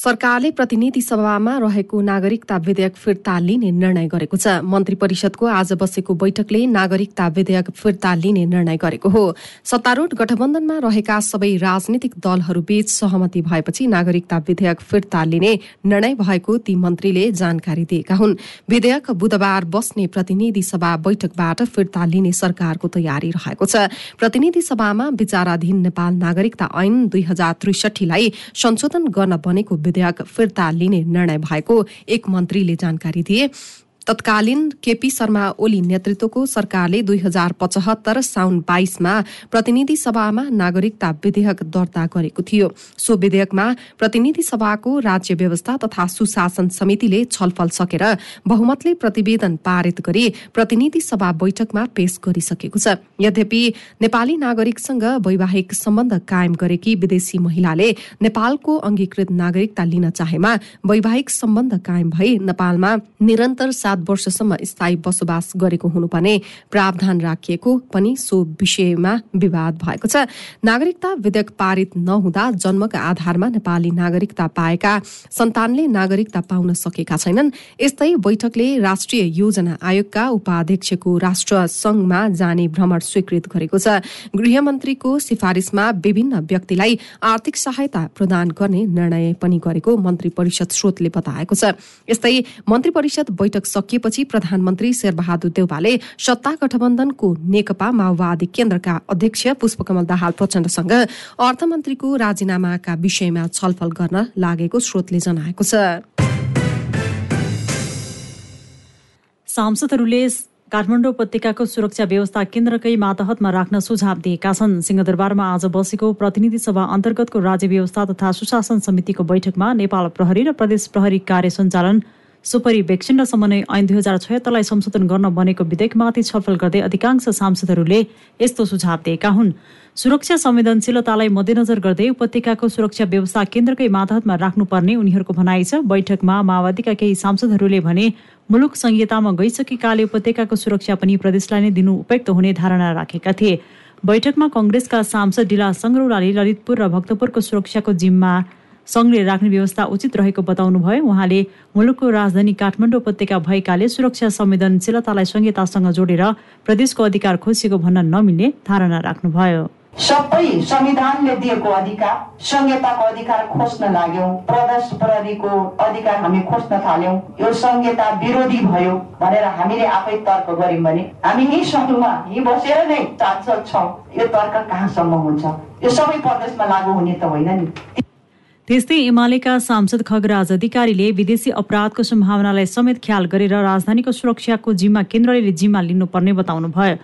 सरकारले प्रतिनिधि सभामा रहेको नागरिकता विधेयक फिर्ता लिने निर्णय गरेको छ। मन्त्री परिषदको आज बसेको बैठकले नागरिकता विधेयक फिर्ता लिने निर्णय गरेको हो। सत्तारूढ़ गठबन्धनमा रहेका सबै राजनीतिक दलहरूबीच सहमति भएपछि नागरिकता विधेयक फिर्ता लिने निर्णय भएको ती मन्त्रीले जानकारी दिएका हुन्। विधेयक बुधबार बस्ने प्रतिनिधि सभा बैठकबाट फिर्ता लिने सरकारको तयारी रहेको छ। प्रतिनिधि सभामा विचाराधीन नेपाल नागरिकता ऐन दुई हजार त्रिसठीलाई संशोधन गर्न बनेको विधेयक फिर्ता लिने निर्णय भएको एक मन्त्रीले जानकारी दिए तत्कालीन केपी शर्मा ओली नेतृत्वको सरकारले दुई हजार पचहत्तर साउन बाइसमा प्रतिनिधि सभामा नागरिकता विधेयक दर्ता गरेको थियो। सो विधेयकमा प्रतिनिधि सभाको राज्य व्यवस्था तथा सुशासन समितिले छलफल सकेर बहुमतले प्रतिवेदन पारित गरी प्रतिनिधि सभा बैठकमा पेश गरिसकेको छ। यद्यपि नेपाली नागरिकसँग वैवाहिक सम्बन्ध कायम गरेकी विदेशी महिलाले नेपालको अंगीकृत नागरिकता लिन चाहेमा वैवाहिक सम्बन्ध कायम भई नेपालमा निरन्तर सात वर्षसम्म स्थायी बसोबास गरेको हुनुपर्ने प्रावधान राखिएको पनि सो विषयमा विवाद भएको छ। नागरिकता विधेयक पारित नहुँदा जन्मका आधारमा नेपाली नागरिकता पाएका सन्तानले नागरिकता पाउन सकेका छैनन्। यस्तै बैठकले राष्ट्रिय योजना आयोगका उपाध्यक्षको राष्ट्र संघमा जाने भ्रमण स्वीकृत गरेको छ। गृहमन्त्रीको सिफारिसमा विभिन्न व्यक्तिलाई आर्थिक सहायता प्रदान गर्ने निर्णय पनि गरेको मन्त्री परिषद स्रोतले बताएको छ। यस्तै मन्त्री परिषद बैठक सकिएपछि प्रधानमन्त्री शेरबहादुर देउवाले सत्ता गठबन्धनको नेकपा माओवादी केन्द्रका अध्यक्ष पुष्पकमल दाहाल प्रचण्डसँग अर्थमन्त्रीको राजीनामाका विषयमा छलफल गर्न लागेको स्रोतले जनाएको छ। सांसदहरूले काठमाडौँ उपत्यकाको सुरक्षा व्यवस्था केन्द्रकै मातहतमा राख्न सुझाव दिएका छन्। सिंहदरबारमा आज बसेको प्रतिनिधि सभा अन्तर्गतको राज्य व्यवस्था तथा सुशासन समितिको बैठकमा नेपाल प्रहरी र प्रदेश प्रहरी कार्य सञ्चालन सुपरिवेक्षण र समन्वय ऐन दुई हजार छयत्तरलाई संशोधन गर्न बनेको विधेयकमाथि छलफल गर्दै अधिकांश सांसदहरूले यस्तो सुझाव दिएका हुन्। सुरक्षा संवेदनशीलतालाई मध्यनजर गर्दै उपत्यकाको सुरक्षा व्यवस्था केन्द्रकै मातहतमा राख्नुपर्ने उनीहरूको भनाइ छ। बैठकमा माओवादीका केही सांसदहरूले भने मुलुक संहितामा गइसकेकाले उपत्यकाको सुरक्षा पनि प्रदेशलाई नै दिनु उपयुक्त हुने धारणा राखेका थिए। बैठकमा कङ्ग्रेसका सांसद डिला सङ्ग्रौलाले ललितपुर र भक्तपुरको सुरक्षाको जिम्मा सङ्घले राख्ने व्यवस्था उचित रहेको बताउनुभयो। उहाँले मुलुकको राजधानी काठमाडौँ उपत्यका भएकाले सुरक्षा संवेदनशीलतालाई संहितासँग जोडेर प्रदेशको अधिकार खोसिएको भन्न नमिल्ने धारणा राख्नुभयो। सबै संविधानले दिएको अधिकार संहिताको अधिकार खोज्न लाग्यौँ प्रदेश प्रहरीको अधिकार हामी खोज्न थाल्यौँ। यो संहिता विरोधी भयो भनेर हामीले आफै तर्क गर्यौँ भने हामी यही सङ्घमा यही बसेर नै सांसद छौँ। यो तर्क कहाँसम्म हुन्छ? यो सबै प्रदेशमा लागू हुने त होइन नि। त्यस्तै एमालेका सांसद खगराज अधिकारीले विदेशी अपराधको सम्भावनालाई समेत ख्याल गरेर राजधानीको सुरक्षाको जिम्मा केन्द्रले जिम्मा लिनुपर्ने बताउनुभयो।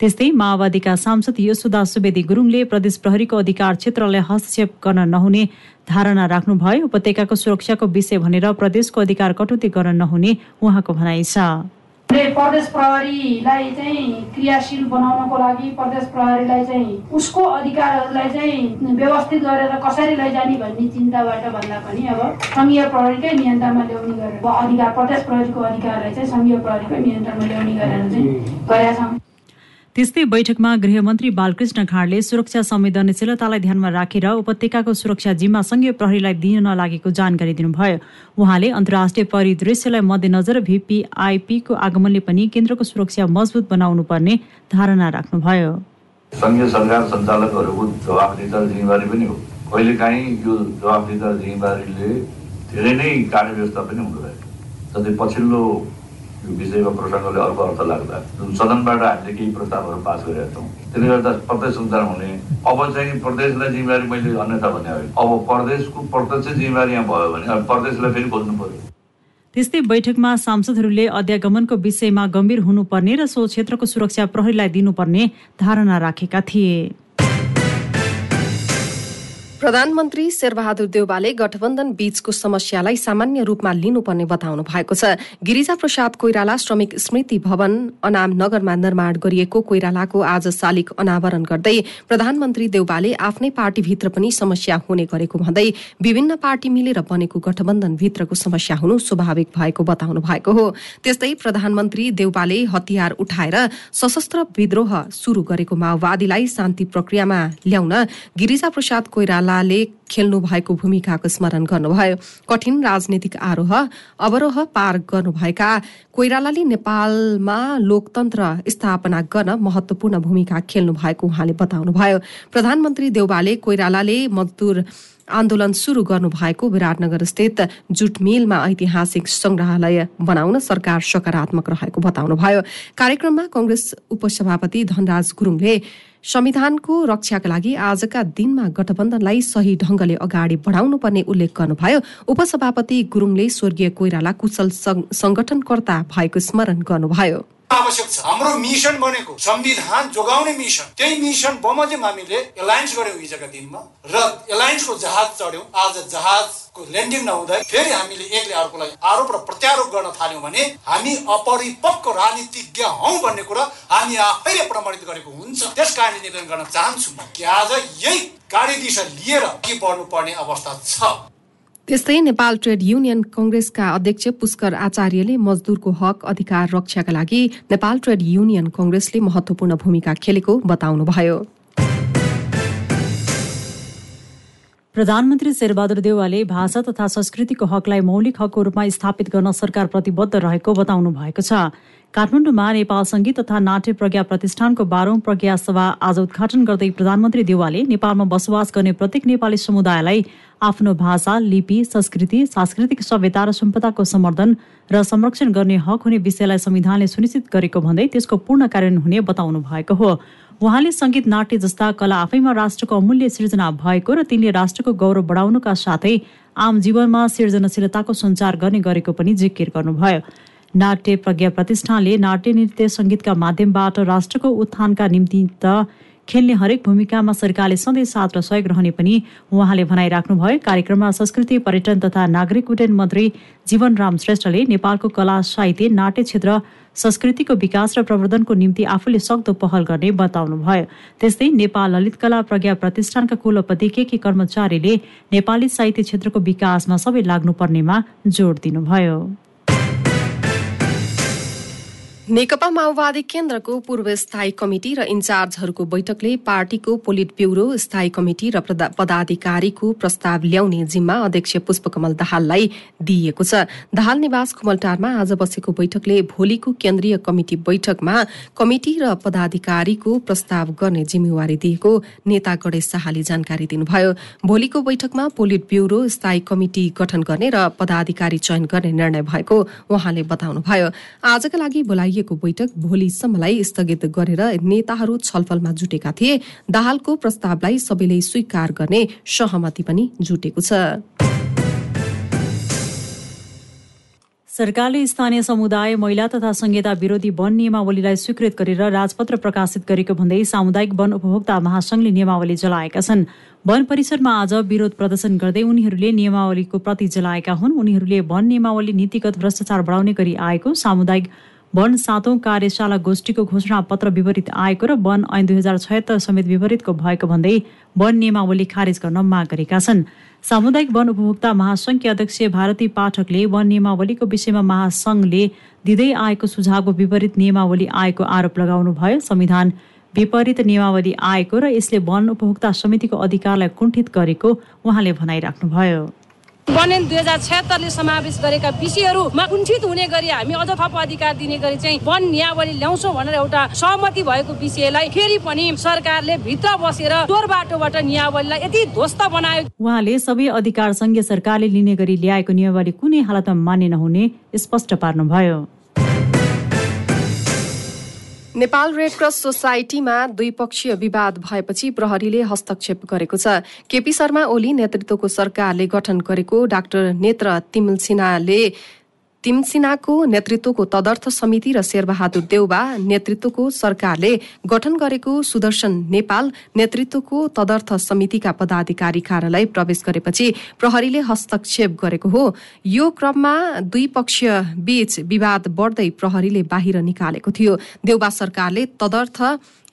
त्यस्तै माओवादीका सांसद यशोदा सुवेदी गुरुङले प्रदेश प्रहरीको अधिकार क्षेत्रलाई हस्तक्षेप गर्न नहुने धारणा राख्नुभयो। उपत्यकाको सुरक्षाको विषय भनेर प्रदेशको अधिकार कटौती गर्न नहुने उहाँको भनाइ छ। प्रदेश प्रहरीलाई चाहिँ क्रियाशील बनाउनको लागि प्रदेश प्रहरीलाई चाहिँ उसको अधिकारहरूलाई चाहिँ व्यवस्थित गरेर कसरी लैजाने भन्ने चिन्ताबाट भन्दा पनि अब सङ्घीय प्रहरीकै नियन्त्रणमा ल्याउने गरेर अधिकार प्रदेश प्रहरीको अधिकारलाई चाहिँ सङ्घीय प्रहरीकै नियन्त्रणमा ल्याउने गरेर चाहिँ गरेका छौँ। त्यस्तै बैठकमा गृहमन्त्री बालकृष्ण खाँडले सुरक्षा संवेदनशीलतालाई ध्यानमा राखेर उपत्यकाको सुरक्षा जिम्मा सङ्घीय प्रहरीलाई दिन नलागेको जानकारी दिनुभयो। उहाँले अन्तर्राष्ट्रिय परिदृश्यलाई मध्यनजर भिपिआइपीको आगमनले पनि केन्द्रको सुरक्षा मजबुत बनाउनु पर्ने धारणा राख्नुभयो। सङ्घीय सरकार सञ्चालकहरूको जवाफदिता जिम्मेवारी पनि हो। कहिलेकाहीँ यो जवाफदिता जिम्मेवारीले धेरै नै कार्य व्यवस्था पनि जस्तै पछिल्लो विषयमा प्रसङ्गले अर्को अर्थ लाग्दा जुन सदनबाट हामीले केही प्रस्तावहरू पास गरेका छौँ त्यसले गर्दा प्रत्यक्ष सञ्चालन हुने अब चाहिँ प्रदेशलाई जिम्मेवारी मैले अन्यथा भने होइन अब प्रदेशको प्रत्यक्ष जिम्मेवारी यहाँ भयो भने प्रदेशलाई फेरि खोज्नु पर्यो त्यस्तै बैठकमा सांसदहरूले अध्यागमनको विषयमा गम्भीर हुनुपर्ने र सो क्षेत्रको सुरक्षा प्रहरीलाई दिनुपर्ने धारणा राखेका थिए। प्रधानमन्त्री शेरबहादुर देउवाले गठबन्धन बीचको समस्यालाई सामान्य रूपमा लिनुपर्ने बताउनु भएको छ। गिरिजा प्रसाद कोइराला श्रमिक स्मृति भवन अनाम नगरमा निर्माण गरिएको कोइरालाको आज शालिक अनावरण गर्दै प्रधानमन्त्री देउवाले आफ्नै पार्टीभित्र पनि समस्या हुने गरेको भन्दै विभिन्न पार्टी मिलेर बनेको गठबन्धनभित्रको समस्या हुनु स्वाभाविक भएको बताउनु भएको हो। त्यस्तै प्रधानमन्त्री देउवाले हतियार उठाएर सशस्त्र विद्रोह शुरू गरेको माओवादीलाई शान्ति प्रक्रियामा ल्याउन गिरिजा प्रसाद कोइराला कोइरालाले खेल्नु भएको भूमिकाको स्मरण गर्नुभयो। कठिन राजनीतिक आरोह अवरोह पार गर्नुभएका कोइरालाले नेपालमा लोकतन्त्र स्थापना गर्न महत्वपूर्ण भूमिका खेल्नु भएको उहाँले बताउनुभयो। प्रधानमन्त्री देउबाले कोइरालाले मजदूर आन्दोलन शुरू गर्नुभएको विराटनगर स्थित जुट मिलमा ऐतिहासिक संग्रहालय बनाउन सरकार सकारात्मक रहेको बताउनुभयो। कार्यक्रममा कंग्रेस उपसभापति धनराज गुरूङले संविधानको रक्षाका लागि आजका दिनमा गठबन्धनलाई सही ढंगले अगाडि बढाउनु पर्ने उल्लेख गर्नुभयो। उपसभापति गुरूङले स्वर्गीय कोइराला कुशल संगठनकर्ता भएको स्मरण गर्नुभयो। आवश्यक छ। हाम्रो मिसन बनेको संविधान जोगाउने मिसन। त्यही मिसन बमोजिम हामीले एलायन्स गऱ्यौँ हिजोका दिनमा। र एलायन्सको जहाज चढ्यौँ। आज जहाजको ल्यान्डिङ नहुँदै फेरि हामीले एकले अर्कोलाई आरोप र प्रत्यारोप गर्न थाल्यौँ भने हामी अपरिपक्व राजनीतिज्ञ हौ भन्ने कुरा हामी आफैले प्रमाणित गरेको हुन्छ। त्यस कारणले निवेदन गर्न चाहन्छु म कि आज यही गाडी दिशा लिएर अघि बढ्नुपर्ने अवस्था छ। त्यस्तै नेपाल ट्रेड युनियन कंग्रेसका अध्यक्ष पुष्कर आचार्यले मजदूरको हक अधिकार रक्षाका लागि नेपाल ट्रेड युनियन कंग्रेसले महत्वपूर्ण भूमिका खेलेको बताउनुभयो। प्रधानमन्त्री शेरबहादुर देवालले भाषा तथा संस्कृतिको हकलाई मौलिक हकको रूपमा स्थापित गर्न सरकार प्रतिबद्ध रहेको बताउनु भएको छ। काठमाडौँमा नेपाल संगीत तथा नाट्य प्रज्ञा प्रतिष्ठानको बाह्रौं प्रज्ञा सभा आज उद्घाटन गर्दै प्रधानमन्त्री देवालले नेपालमा बसोबास गर्ने प्रत्येक नेपाली समुदायलाई आफ्नो भाषा लिपि संस्कृति सांस्कृतिक सभ्यता र सम्पदाको सम्वर्धन र संरक्षण गर्ने हक हुने विषयलाई संविधानले सुनिश्चित गरेको भन्दै त्यसको पूर्ण कार्यान्वयन हुने बताउनु भएको हो। उहाँले संगीत नाट्य जस्ता कला आफैमा राष्ट्रको अमूल्य सिर्जना भएको र तिनले राष्ट्रको गौरव बढाउनुका साथै आम जीवनमा सृजनशीलताको सञ्चार गर्ने गरेको पनि जिकिर गर्नुभयो। नाट्य प्रज्ञा प्रतिष्ठानले नाट्य नृत्य सङ्गीतका माध्यमबाट राष्ट्रको उत्थानका निम्ति त खेल्ने हरेक भूमिकामा सरकारले सधैँ साथ र सहयोग रहने पनि उहाँले भनाइराख्नुभयो कार्यक्रममा संस्कृति पर्यटन तथा नागरिक उड्डयन मन्त्री जीवनराम श्रेष्ठले नेपालको कला साहित्य नाट्य क्षेत्र संस्कृतिको विकास र प्रवर्धनको निम्ति आफूले सक्दो पहल गर्ने बताउनुभयो त्यस्तै नेपाल ललित कला प्रज्ञा प्रतिष्ठानका कुलपति के के कर्मचारीले नेपाली साहित्य क्षेत्रको विकासमा सबै लाग्नुपर्नेमा जोड दिनुभयो। नेकपा माओवादी केन्द्रको पूर्व स्थायी कमिटी र इन्चार्जहरूको बैठकले पार्टीको पोलिट ब्यूरो स्थायी कमिटी र पदाधिकारीको प्रस्ताव ल्याउने जिम्मा अध्यक्ष पुष्पकमल दाहाललाई दिइएको छ। दाहाल निवास कुमलटारमा आज बसेको बैठकले भोलिको केन्द्रीय कमिटी बैठकमा कमिटी र पदाधिकारीको प्रस्ताव गर्ने जिम्मेवारी दिएको नेता गणेश शाहले जानकारी दिनुभयो। भोलिको बैठकमा पोलिट ब्यूरो स्थायी कमिटी गठन गर्ने र पदाधिकारी चयन गर्ने निर्णय भएको उहाँले बताउनुभयो। आजका लागि बोलाइ गरिएको बैठक भोलिसम्मलाई स्थगित गरेर नेताहरू छलफलमा जुटेका थिए। दाहालको प्रस्तावलाई सबैले स्वीकार गर्ने सहमति पनि जुटेको छ। सरकारले स्थानीय समुदाय महिला तथा संहिता विरोधी वन नियमावलीलाई स्वीकृत गरेर राजपत्र प्रकाशित गरेको भन्दै सामुदायिक वन उपभोक्ता महासंघले नियमावली जलाएका छन्। वन परिसरमा आज विरोध प्रदर्शन गर्दै उनीहरूले नियमावलीको प्रति जलाएका हुन्। उनीहरूले वन नियमावली नीतिगत भ्रष्टाचार बढाउने गरी आएको सामुदायिक वन सातौं कार्यशाला गोष्ठीको घोषणा पत्र विपरीत आएको र वन ऐन दुई हजार छयत्तर समेत विपरीतको भएको भन्दै वन नियमावली खारेज गर्न माग गरेका छन्। सामुदायिक वन उपभोक्ता महासंघकी अध्यक्ष भारती पाठकले वन नियमावलीको विषयमा महासंघले दिँदै आएको सुझावको विपरीत नियमावली आएको आरोप लगाउनु भयो संविधान विपरीत नियमावली आएको र यसले वन उपभोक्ता समितिको अधिकारलाई कुण्ठित गरेको उहाँले भनाइराख्नुभयो। वनन दुई हजार छत्तरले समावेश गरेका विषयहरूमा कुण्ठित हुने गरी हामी अझ थप अधिकार दिने गरी चाहिँ वन नियावली ल्याउँछौँ भनेर एउटा सहमति भएको विषयलाई फेरि पनि सरकारले भित्र बसेर चोर बाटोबाट नियावलीलाई यति ध्वस्त बनायो। उहाँले सबै अधिकार संघीय सरकारले लिने गरी ल्याएको नियावली कुनै हालतमा मान्य नहुने स्पष्ट पार्नुभयो। नेपाल रेड क्रस सोसाइटीमा द्विपक्षीय विवाद भएपछि प्रहरीले हस्तक्षेप गरेको छ। केपी शर्मा ओली नेतृत्वको सरकारले गठन गरेको डाक्टर नेत्र तिमसिनाले तिमसिनाको नेतृत्वको तदर्थ समिति र शेरबहादुर देउबा नेतृत्वको सरकारले गठन गरेको सुदर्शन नेपाल नेतृत्वको तदर्थ समितिका पदाधिकारी कार्यालय प्रवेश गरेपछि प्रहरीले हस्तक्षेप गरेको हो। यो क्रममा दुई पक्ष बीच विवाद बढ्दै प्रहरीले बाहिर निकालेको थियो। देउबा सरकारले तदर्थ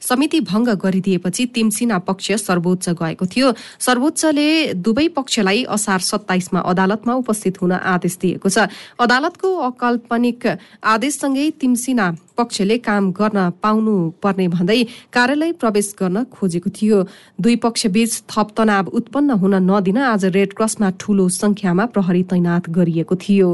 समिति भङ्ग गरिदिएपछि तिमसिना पक्ष सर्वोच्च गएको थियो। सर्वोच्चले दुवै पक्षलाई असार सत्ताइसमा अदालतमा उपस्थित हुन आदेश दिएको छ। अदालतको अकाल्पनिक आदेशसँगै तिमसिना पक्षले काम गर्न पाउनु पर्ने भन्दै कार्यालय प्रवेश गर्न खोजेको थियो। दुई पक्षबीच थप तनाव उत्पन्न हुन नदिन आज रेड क्रसमा ठूलो संख्यामा प्रहरी तैनात गरिएको थियो।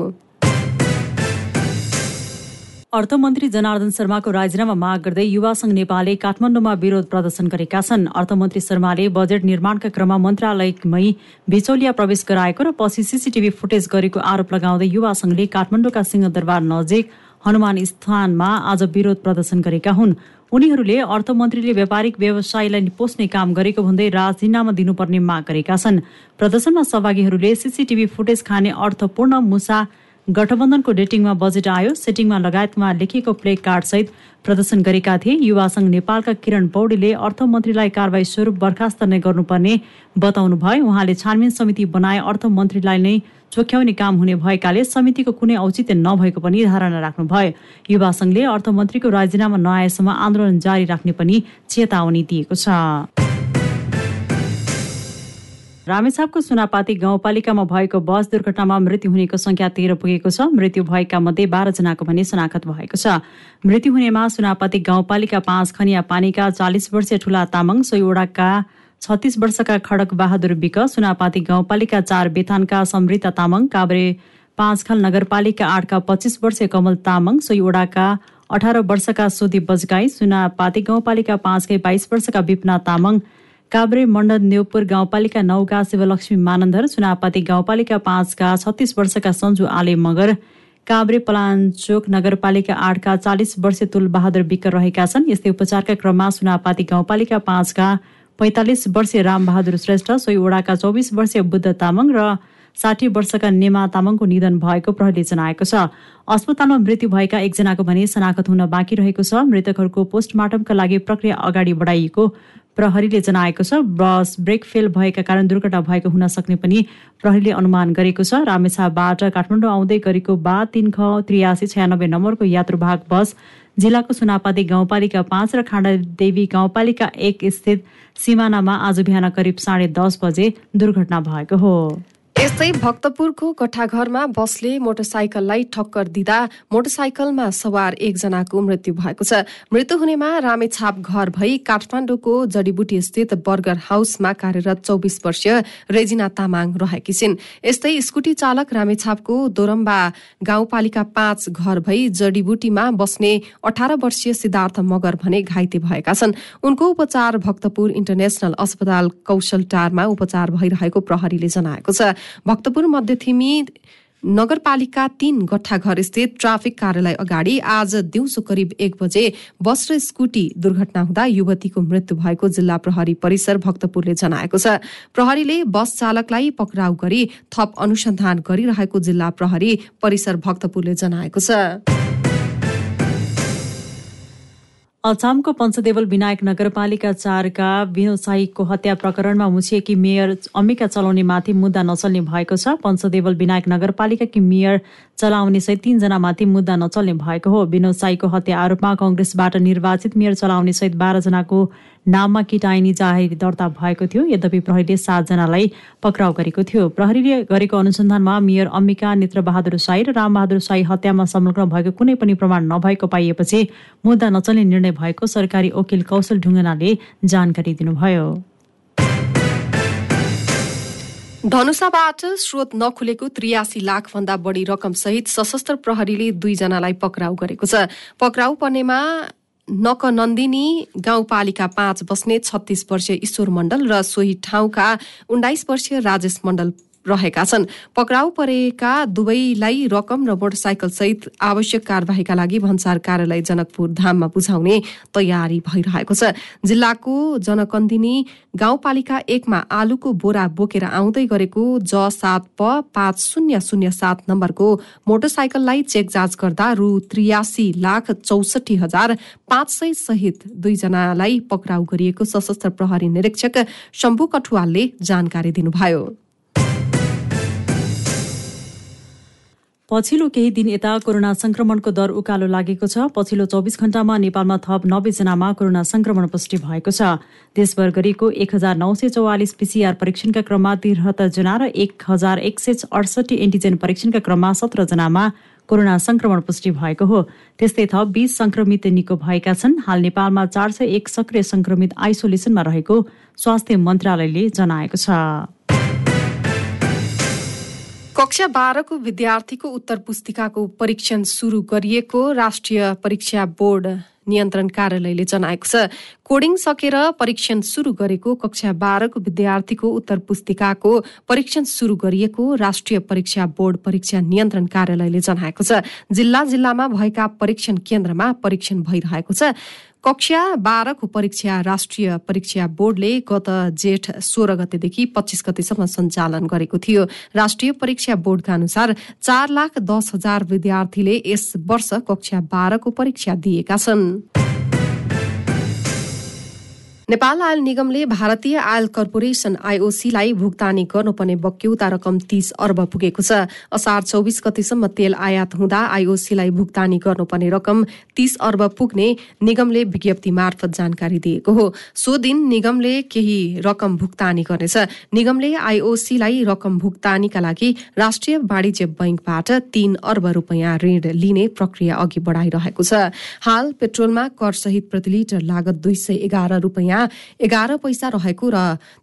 अर्थमन्त्री जनार्दन शर्माको राजीनामा माग गर्दै युवा संघ नेपालले काठमाडौँमा विरोध प्रदर्शन गरेका छन्। अर्थमन्त्री शर्माले बजेट निर्माणका क्रममा मन्त्रालयमै बिचौलिया प्रवेश गराएको र पछि सिसिटिभी फुटेज गरेको आरोप लगाउँदै युवा संघले काठमाडौँका सिंहदरबार नजिक हनुमान स्थानमा आज विरोध प्रदर्शन गरेका हुन्। उनीहरूले अर्थमन्त्रीले व्यापारिक व्यवसायलाई पोस्ने काम गरेको भन्दै राजीनामा दिनुपर्ने माग गरेका छन्। प्रदर्शनमा सहभागीहरूले सिसिटिभी फुटेज खाने अर्थपूर्ण मुसा गठबन्धनको डेटिङमा बजेट आयो। सेटिङमा लगायतमा लेखिएको प्ले कार्डसहित प्रदर्शन गरेका थिए। युवा संघ नेपालका किरण पौडेले अर्थमन्त्रीलाई कारवाही स्वरूप बर्खास्त नै गर्नुपर्ने बताउनु भयो उहाँले छानबिन समिति बनाए अर्थमन्त्रीलाई नै चोख्याउने काम हुने भएकाले समितिको कुनै औचित्य नभएको पनि धारणा राख्नुभयो। युवा संघले अर्थमन्त्रीको राजीनामा नआएसम्म आन्दोलन जारी राख्ने पनि चेतावनी दिएको छ। रामेछापको सुनापाती गाउँपालिकामा भएको बस दुर्घटनामा मृत्यु हुनेको संख्या तेह्र पुगेको छ। मृत्यु भएका मध्ये बाह्रजनाको भने शनाखत भएको छ। मृत्यु हुनेमा सुनापाती गाउँपालिका पाँच खनिया पानीका चालिस वर्षीय ठुला तामाङ सोहीवटाका छत्तिस वर्षका खडक बहादुर विक सुनापाती गाउँपालिका चार बेथानका समृता तामाङ काभ्रे पाँचखाल नगरपालिका आठका पच्चिस वर्षीय कमल तामाङ सोहीवटाका अठार वर्षका सोधी बजगाई सुनापाती गाउँपालिका पाँचकै बाइस वर्षका विपना तामाङ काभ्रे मण्डल नेउपुर गाउँपालिका नौका शिवलक्ष्मी मानन्दर चुनावपाती गाउँपालिका पाँचका छत्तिस वर्षका सन्जु आले मगर काभ्रे पलाञ्चोक नगरपालिका आठका चालिस वर्षीय तुल बहादुर विक्कर रहेका छन्। यस्तै उपचारका क्रममा सुनापाती गाउँपालिका पाँचका पैँतालिस वर्षीय रामबहादुर श्रेष्ठ सोही वडाका चौबिस वर्षीय बुद्ध तामाङ र साठी वर्षका नेमा तामाङको निधन भएको प्रहरीले जनाएको छ। अस्पतालमा मृत्यु भएका एकजनाको भने शनाखत हुन बाँकी रहेको छ। मृतकहरूको पोस्टमार्टमका लागि प्रक्रिया अगाडि बढाइएको प्रहरीले जनाएको छ बस ब्रेक फेल भएका कारण दुर्घटना भएको हुन सक्ने पनि प्रहरीले अनुमान गरेको छ। रामेछाबाट काठमाडौँ आउँदै गरेको बा तिन ख त्रियासी छयानब्बे नम्बरको यात्रुभाग बस जिल्लाको सुनापाती गाउँपालिका पाँच र खाँडादेवी गाउँपालिका एक स्थित सिमानामा आज बिहान करिब साढे दस बजे दुर्घटना भएको हो। यस्तै भक्तपुरको कठाघरमा बसले मोटरसाइकललाई ठक्कर दिँदा मोटरसाइकलमा सवार एकजनाको मृत्यु भएको छ। मृत्यु हुनेमा रामेछाप घर भई काठमाडौँको जडीबुटी स्थित बर्गर हाउसमा कार्यरत चौबिस वर्षीय रेजिना तामाङ रहेकी छिन्। यस्तै स्कुटी चालक रामेछापको दोरम्बा गाउँपालिका पाँच घर भई जडीबुटीमा बस्ने अठार वर्षीय सिद्धार्थ मगर भने घाइते भएका छन्। उनको उपचार भक्तपुर इन्टरनेसनल अस्पताल कौशलटारमा उपचार भइरहेको प्रहरीले जनाएको छ। भक्तपुर मध्यथिमी नगरपालिका तीन गट्ठाघर स्थित ट्राफिक कार्यालय अगाडि आज दिउँसो करिब एक बजे बस र स्कुटी दुर्घटना हुँदा युवतीको मृत्यु भएको जिल्ला प्रहरी परिसर भक्तपुरले जनाएको छ। प्रहरीले बस चालकलाई पक्राउ गरी थप अनुसन्धान गरिरहेको जिल्ला प्रहरी परिसर भक्तपुरले जनाएको छ। अछामको पञ्चदेवल विनायक नगरपालिका चारका विनोद शाहीको हत्या प्रकरणमा मुछिएकी मेयर अम्बिका चलाउने माथि मुद्दा नचल्ने भएको छ। पञ्चदेवल विनायक नगरपालिकाकी मेयर चलाउने सहित तीनजनामाथि मुद्दा नचल्ने भएको हो। विनोद साईको हत्या आरोपमा कङ्ग्रेसबाट निर्वाचित मेयर चलाउने सहित बाह्रजनाको नाममा किटाइनी जाहेर दर्ता भएको थियो यद्यपि प्रहरीले सातजनालाई पक्राउ गरेको थियो। प्रहरीले गरेको अनुसन्धानमा मेयर अम्बिका नेत्रबहादुर साई र रामबहादुर साई हत्यामा संलग्न भएको कुनै पनि प्रमाण नभएको पाइएपछि मुद्दा नचल्ने निर्णय भएको सरकारी वकिल कौशल ढुङ्गनाले जानकारी दिनुभयो। धनुषाबाट स्रोत नखुलेको त्रियासी लाख भन्दा बढी रकम सहित सशस्त्र प्रहरीले दुईजनालाई पक्राउ गरेको छ। पक्राउ पर्नेमा नकनन्दिनी गाउँपालिका पाँच बस्ने छत्तीस वर्षीय ईश्वर मण्डल र सोही ठाउँका उन्नाइस वर्षीय राजेश मण्डल रहेका छन्। पक्राउ परेका दुवैलाई रकम र मोटरसाइकल सहित आवश्यक कार्यवाहीका लागि भन्सार कार्यालय जनकपुर धाममा बुझाउने तयारी भइरहेको छ। जिल्लाको जनकन्दिनी गाउँपालिका एकमा आलुको बोरा बोकेर आउँदै गरेको ज सात प पाँच शून्य शून्य सात नम्बरको मोटरसाइकललाई चेक जाँच गर्दा रु त्रियासी लाख चौसठी हजार पाँच सय सहित दुईजनालाई पक्राउ गरिएको सशस्त्र प्रहरी निरीक्षक शम्भु कठुवालले जानकारी दिनुभयो। पछिल्लो केही दिन यता कोरोना संक्रमणको दर उकालो लागेको छ। पछिल्लो चौबिस घण्टामा नेपालमा थप नब्बेजनामा कोरोना संक्रमण पुष्टि भएको छ। देशभर गरिएको एक हजार नौ सय चौवालिस पिसिआर परीक्षणका क्रममा त्रिहत्तर जना र एक हजार एक सय अडसठी एन्टिजेन परीक्षणका क्रममा सत्रजनामा कोरोना संक्रमण पुष्टि भएको हो। त्यस्तै थप बीस संक्रमित निको भएका छन्। हाल नेपालमा चार सय एक सक्रिय संक्रमित आइसोलेसनमा रहेको स्वास्थ्य मन्त्रालयले जनाएको छ। कक्षा बाह्रको विद्यार्थीको उत्तर पुस्तिकाको परीक्षण सुरु गरिएको राष्ट्रिय परीक्षा बोर्ड नियन्त्रण कार्यालयले जनाएको छ। कोडिङ सकेर परीक्षण सुरु गरेको कक्षा बाह्रको विद्यार्थीको उत्तर पुस्तिकाको परीक्षण सुरु गरिएको राष्ट्रिय परीक्षा बोर्ड परीक्षा नियन्त्रण कार्यालयले जनाएको छ। जिल्ला जिल्लामा भएका परीक्षण केन्द्रमा परीक्षण भइरहेको छ। कक्षा बाह्रको परीक्षा राष्ट्रिय परीक्षा बोर्डले गत जेठ सोह्र गतेदेखि पच्चिस गतेसम्म सञ्चालन गरेको थियो। राष्ट्रिय परीक्षा बोर्डका अनुसार चार लाख दस हजार विद्यार्थीले यस वर्ष कक्षा बाह्रको परीक्षा दिएका छन्। नेपाल आयल निगमले भारतीय आयल कर्पोरेसन आइओसीलाई भुक्तानी गर्नुपर्ने बक्यौता रकम तीस अर्ब पुगेको छ। असार चौबिस गतिसम्म तेल आयात हुँदा आइओसीलाई भुक्तानी गर्नुपर्ने रकम तीस अर्ब पुग्ने निगमले विज्ञप्ति मार्फत जानकारी दिएको हो। सो दिन निगमले केही रकम भुक्तानी गर्नेछ। निगमले आइओसीलाई रकम भुक्तानीका लागि राष्ट्रिय वाणिज्य बैंकबाट तीन अर्ब रूपियाँ ऋण लिने प्रक्रिया अघि बढाइरहेको छ। हाल पेट्रोलमा कर सहित प्रति लिटर लागत दुई सय एघार एघार पैसा रहेको र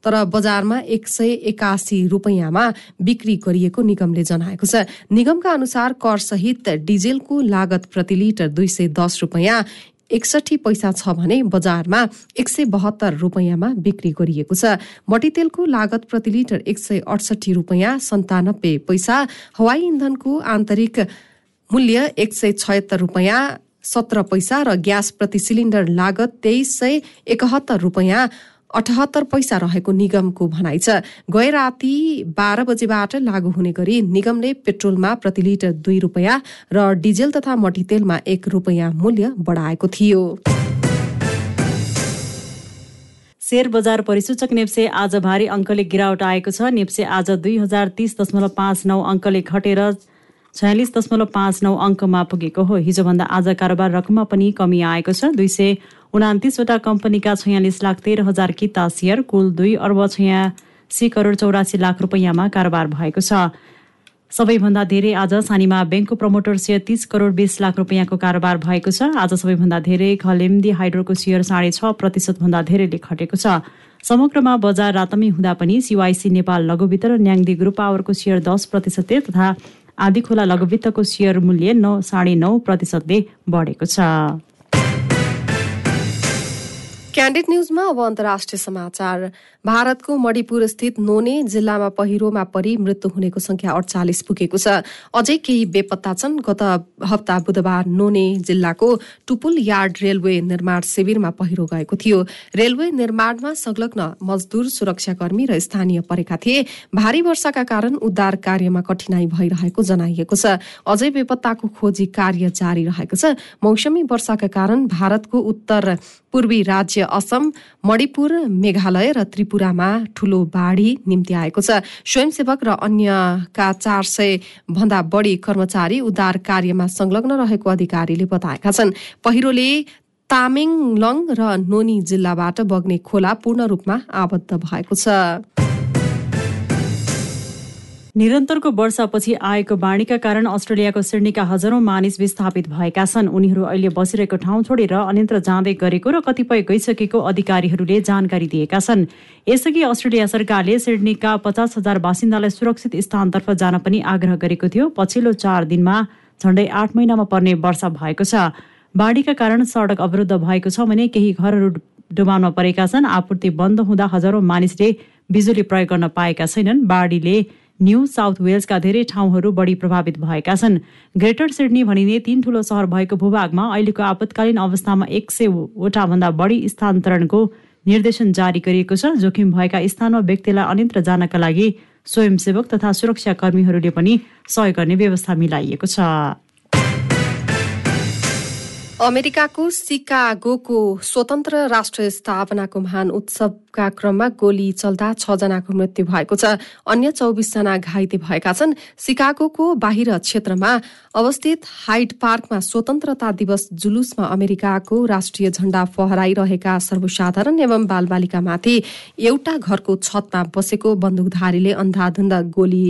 तर बजारमा एक सय एकासी रूपियाँमा बिक्री गरिएको निगमले जनाएको छ। निगमका अनुसार कर सहित डिजेलको लागत प्रति लिटर दुई सय दस रूपियाँ एकसठी पैसा छ भने बजारमा एक सय बहत्तर रूपियाँमा बिक्री गरिएको छ। मटितेलको लागत प्रति लिटर एक सय अडसठी रूपियाँ सन्तानब्बे पैसा हवाई इन्धनको आन्तरिक मूल्य एक सय छयत्तर रूपियाँ सत्र पैसा र ग्यास प्रति सिलिन्डर लागत तेइस सय एकहत्तर रूपियाँ अठहत्तर पैसा रहेको निगमको भनाइ छ। गए राति बाह्र बजेबाट लागू हुने गरी निगमले पेट्रोलमा प्रति लिटर दुई रूपियाँ र डिजेल तथा मटितेलमा एक रूपियाँ मूल्य बढाएको थियो। शेयर बजार परिसूचक नेप्से आज भारी अङ्कले गिरावट आएको छ। नेप्से आज दुई हजार तिस दशमलव पाँच नौ अङ्कले घटेर छयालिस दशमलव पाँच नौ अङ्कमा पुगेको हो। हिजोभन्दा आज कारोबार रकममा पनि कमी आएको छ। दुई सय उनातिसवटा कम्पनीका छयालिस लाख तेह्र हजार किता सेयर कुल दुई अर्ब छयासी करोड चौरासी लाख रुपियाँमा कारोबार भएको छ। सबैभन्दा धेरै आज सानीमा ब्याङ्कको प्रमोटर सेयर तीस करोड बिस लाख रुपियाँको कारोबार भएको छ। आज सबैभन्दा धेरै खलेम्दी हाइड्रोको सेयर साढे छ प्रतिशतभन्दा धेरैले घटेको छ। समग्रमा बजार रातमी हुँदा पनि सिवाइसी नेपाल लघु वितरण न्याङ्दी ग्रुप पावरको सेयर दस प्रतिशतले तथा आदि खोला लघुवित्तको सेयर मूल्य नौ साढे नौ प्रतिशतले बढेको छ। क्यान्डिड न्यूजमा अब अन्तर्राष्ट्रिय समाचार। भारतको मणिपुर स्थित नोने जिल्लामा पहिरोमा परि मृत्यु हुनेको संख्या अडचालिस पुगेको छ। अझै केही बेपत्ता छन्। गत हप्ता बुधबार नोने जिल्लाको टुपुल यार्ड रेलवे निर्माण शिविरमा पहिरो गएको थियो। रेलवे निर्माणमा संलग्न मजदूर सुरक्षाकर्मी र स्थानीय परेका थिए। भारी वर्षाका कारण उद्धार कार्यमा कठिनाई भइरहेको जनाइएको छ। अझै बेपत्ताको खोजी कार्य जारी रहेको छ। मौसमी वर्षाका कारण भारतको उत्तर पूर्वी राज्य असम मणिपुर मेघालय र त्रिपुरामा ठूलो बाढ़ी निम्ति आएको छ। स्वयंसेवक र अन्यका चार सय भन्दा बढ़ी कर्मचारी उद्धार कार्यमा संलग्न रहेको अधिकारीले बताएका छन्। पहिरोले तामेङलङ र नोनी जिल्लाबाट बग्ने खोला पूर्ण रूपमा आबद्ध भएको छ। निरन्तरको वर्षापछि आएको बाढीका कारण अस्ट्रेलियाको सिडनीका हजारौं मानिस विस्थापित भएका छन्। उनीहरू अहिले बसिरहेको ठाउँ छोडेर अन्यत्र जाँदै गरेको र कतिपय गइसकेको अधिकारीहरूले जानकारी दिएका छन्। यसअघि अस्ट्रेलिया सरकारले सिडनीका पचास हजार बासिन्दालाई सुरक्षित स्थानतर्फ जान पनि आग्रह गरेको थियो। पछिल्लो चार दिनमा झण्डै आठ महिनामा पर्ने वर्षा भएको छ। बाढीका कारण सडक अवरुद्ध भएको छ भने केही घरहरू डुबानमा परेका छन्। आपूर्ति बन्द हुँदा हजारौं मानिसले बिजुली प्रयोग गर्न पाएका छैनन्। बाढीले न्यू साउथ वेल्सका धेरै ठाउँहरू बढी प्रभावित भएका छन्। ग्रेटर सिडनी भनिने तीन ठूलो सहर भएको भूभागमा अहिलेको आपतकालीन अवस्थामा एक सयवटा भन्दा बढी स्थानान्तरणको निर्देशन जारी गरिएको छ। जोखिम भएका स्थानमा व्यक्तिलाई अन्यत्र जानका लागि स्वयंसेवक तथा सुरक्षा कर्मीहरूले पनि सहयोग गर्ने व्यवस्था मिलाइएको छ। अमेरिकाको सिकागोको स्वतन्त्र राष्ट्र स्थापनाको महान उत्सवका क्रममा गोली चल्दा छजनाको मृत्यु भएको छ। अन्य चौबिसजना घाइते भएका छन्। सिकागोको बाहिर क्षेत्रमा अवस्थित हाइड पार्कमा स्वतन्त्रता दिवस जुलुसमा अमेरिकाको राष्ट्रिय झण्डा फहराइरहेका सर्वसाधारण एवं बालबालिकामाथि एउटा घरको छतमा बसेको बन्दुकधारीले अन्धाधुन्द गोली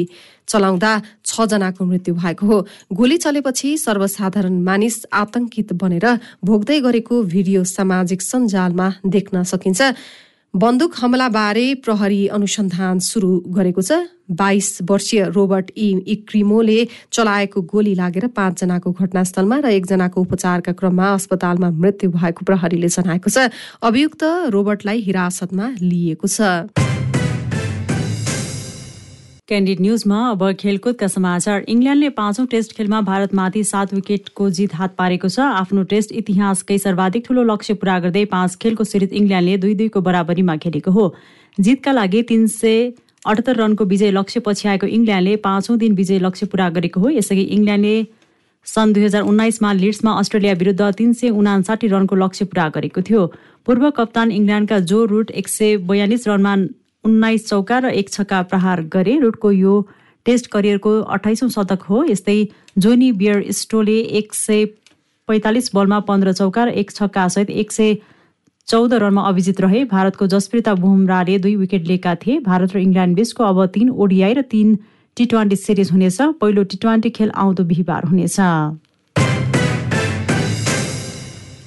चलाउँदा छजनाको मृत्यु भएको हो। गोली चलेपछि सर्वसाधारण मानिस आतंकित बनेर भोग्दै गरेको भिडियो सामाजिक सञ्जालमा देख्न सकिन्छ। बन्दुक हमलाबारे प्रहरी अनुसन्धान शुरू गरेको छ। बाइस वर्षीय रोबर्ट ई इक्रिमोले चलाएको गोली लागेर पाँचजनाको घटनास्थलमा र एकजनाको उपचारका क्रममा अस्पतालमा मृत्यु भएको प्रहरीले जनाएको छ। अभियुक्त रोबर्टलाई हिरासतमा लिएको छ। क्यान्डिड न्युजमा अब खेलकुदका समाचार। इङ्ल्यान्डले पाँचौं टेस्ट खेलमा भारतमाथि सात विकेटको जित हात पारेको छ। आफ्नो टेस्ट इतिहासकै सर्वाधिक ठूलो लक्ष्य पूरा गर्दै पाँच खेलको सिरिज इङ्ल्यान्डले दुई दुईको बराबरीमा खेलेको हो। जितका लागि तीन सय अठहत्तर रनको विजय लक्ष्य पछि आएको इङ्ल्यान्डले पाँचौं दिन विजय लक्ष्य पूरा गरेको हो। यसअघि इङ्ल्यान्डले सन् दुई हजार उन्नाइसमा लिड्समा अस्ट्रेलिया विरुद्ध तीन सय उनासाठी रनको लक्ष्य पूरा गरेको थियो। पूर्व कप्तान इङ्ल्यान्डका जो रुट एक सय बयालिस रनमा उन्नाइस चौका र एक छक्का प्रहार गरे। रुटको यो टेस्ट करियरको अठाइसौँ शतक हो। यस्तै जोनी बियर स्टोले एक सय पैँतालिस बलमा पन्ध्र चौका र एक छक्कासहित एक सय चौध रनमा अभिजित रहे। भारतको जसप्रिता बुमराले दुई विकेट लिएका थिए। भारत र इङ्ल्यान्ड बीचको अब तीन ओडिआई र तीन टी ट्वेन्टी सिरिज हुनेछ। पहिलो टी ट्वेन्टी खेल आउँदो बिहिबार हुनेछ।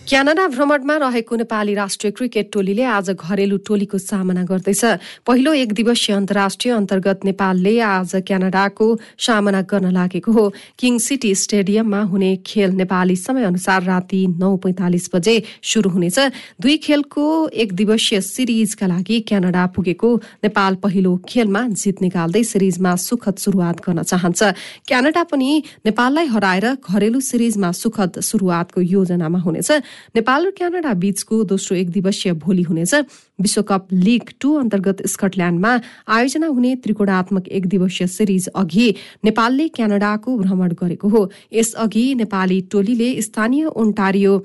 क्यानाडा भ्रमणमा रहेको नेपाली राष्ट्रिय क्रिकेट टोलीले आज घरेलु टोलीको सामना गर्दैछ। पहिलो एक दिवसीय अन्तर्राष्ट्रिय अन्तर्गत नेपालले आज क्यानाडाको सामना गर्न लागेको हो। किङ सिटी स्टेडियममा हुने खेल नेपाली समय अनुसार राति नौ पैंतालिस बजे शुरू हुनेछ। दुई खेलको एक दिवसीय सिरिजका लागि क्यानाडा पुगेको नेपाल पहिलो खेलमा जित निकाल्दै सिरिजमा सुखद शुरूआत गर्न चाहन्छ। क्यानाडा पनि नेपाललाई हराएर घरेलु सिरिजमा सुखद शुरूआतको योजनामा हुनेछ। नेपाल र क्यानाडा बीचको दोस्रो एक दिवसीय भोलि हुनेछ। विश्वकप लिग टू अन्तर्गत स्कटल्याण्डमा आयोजना हुने त्रिकोणात्मक एक दिवसीय सिरिज अघि नेपालले क्यानाडाको भ्रमण गरेको हो। यसअघि नेपाली टोलीले स्थानीय ओन्टारियो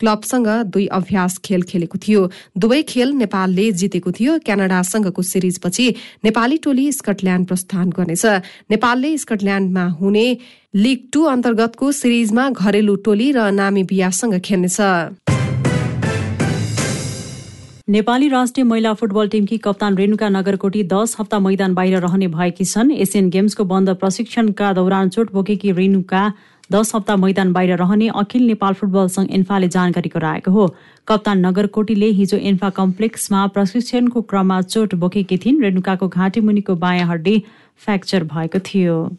क्लबसँग दुई अभ्यास खेल खेलेको थियो। दुवै खेल नेपालले जितेको थियो। क्यानाडासँगको सिरिजपछि नेपाली टोली स्कटल्याण्ड प्रस्थान गर्नेछ। नेपालले स्कटल्याण्डमा हुने लिग टू अन्तर्गतको सिरिजमा घरेलु टोली र नामिबियासँग खेल्नेछ। नेपाली राष्ट्रिय महिला फुटबल टिमकी कप्तान रेणुका नगरकोटी दस हप्ता मैदान बाहिर रहने भएकी छन्। एसियन गेम्सको बन्द प्रशिक्षणका दौरान चोट बोकेकी रेणुका दस हप्ता मैदान बाहिर रहने अखिल नेपाल फुटबल संघ एन्फाले जानकारी गराएको हो। कप्तान नगरकोटीले हिजो एन्फा कम्प्लेक्समा प्रशिक्षणको क्रममा चोट बोकेकी थिइन् रेणुकाको घाँटी मुनिको बायाँ हड्डी फ्र्याक्चर भएको थियो।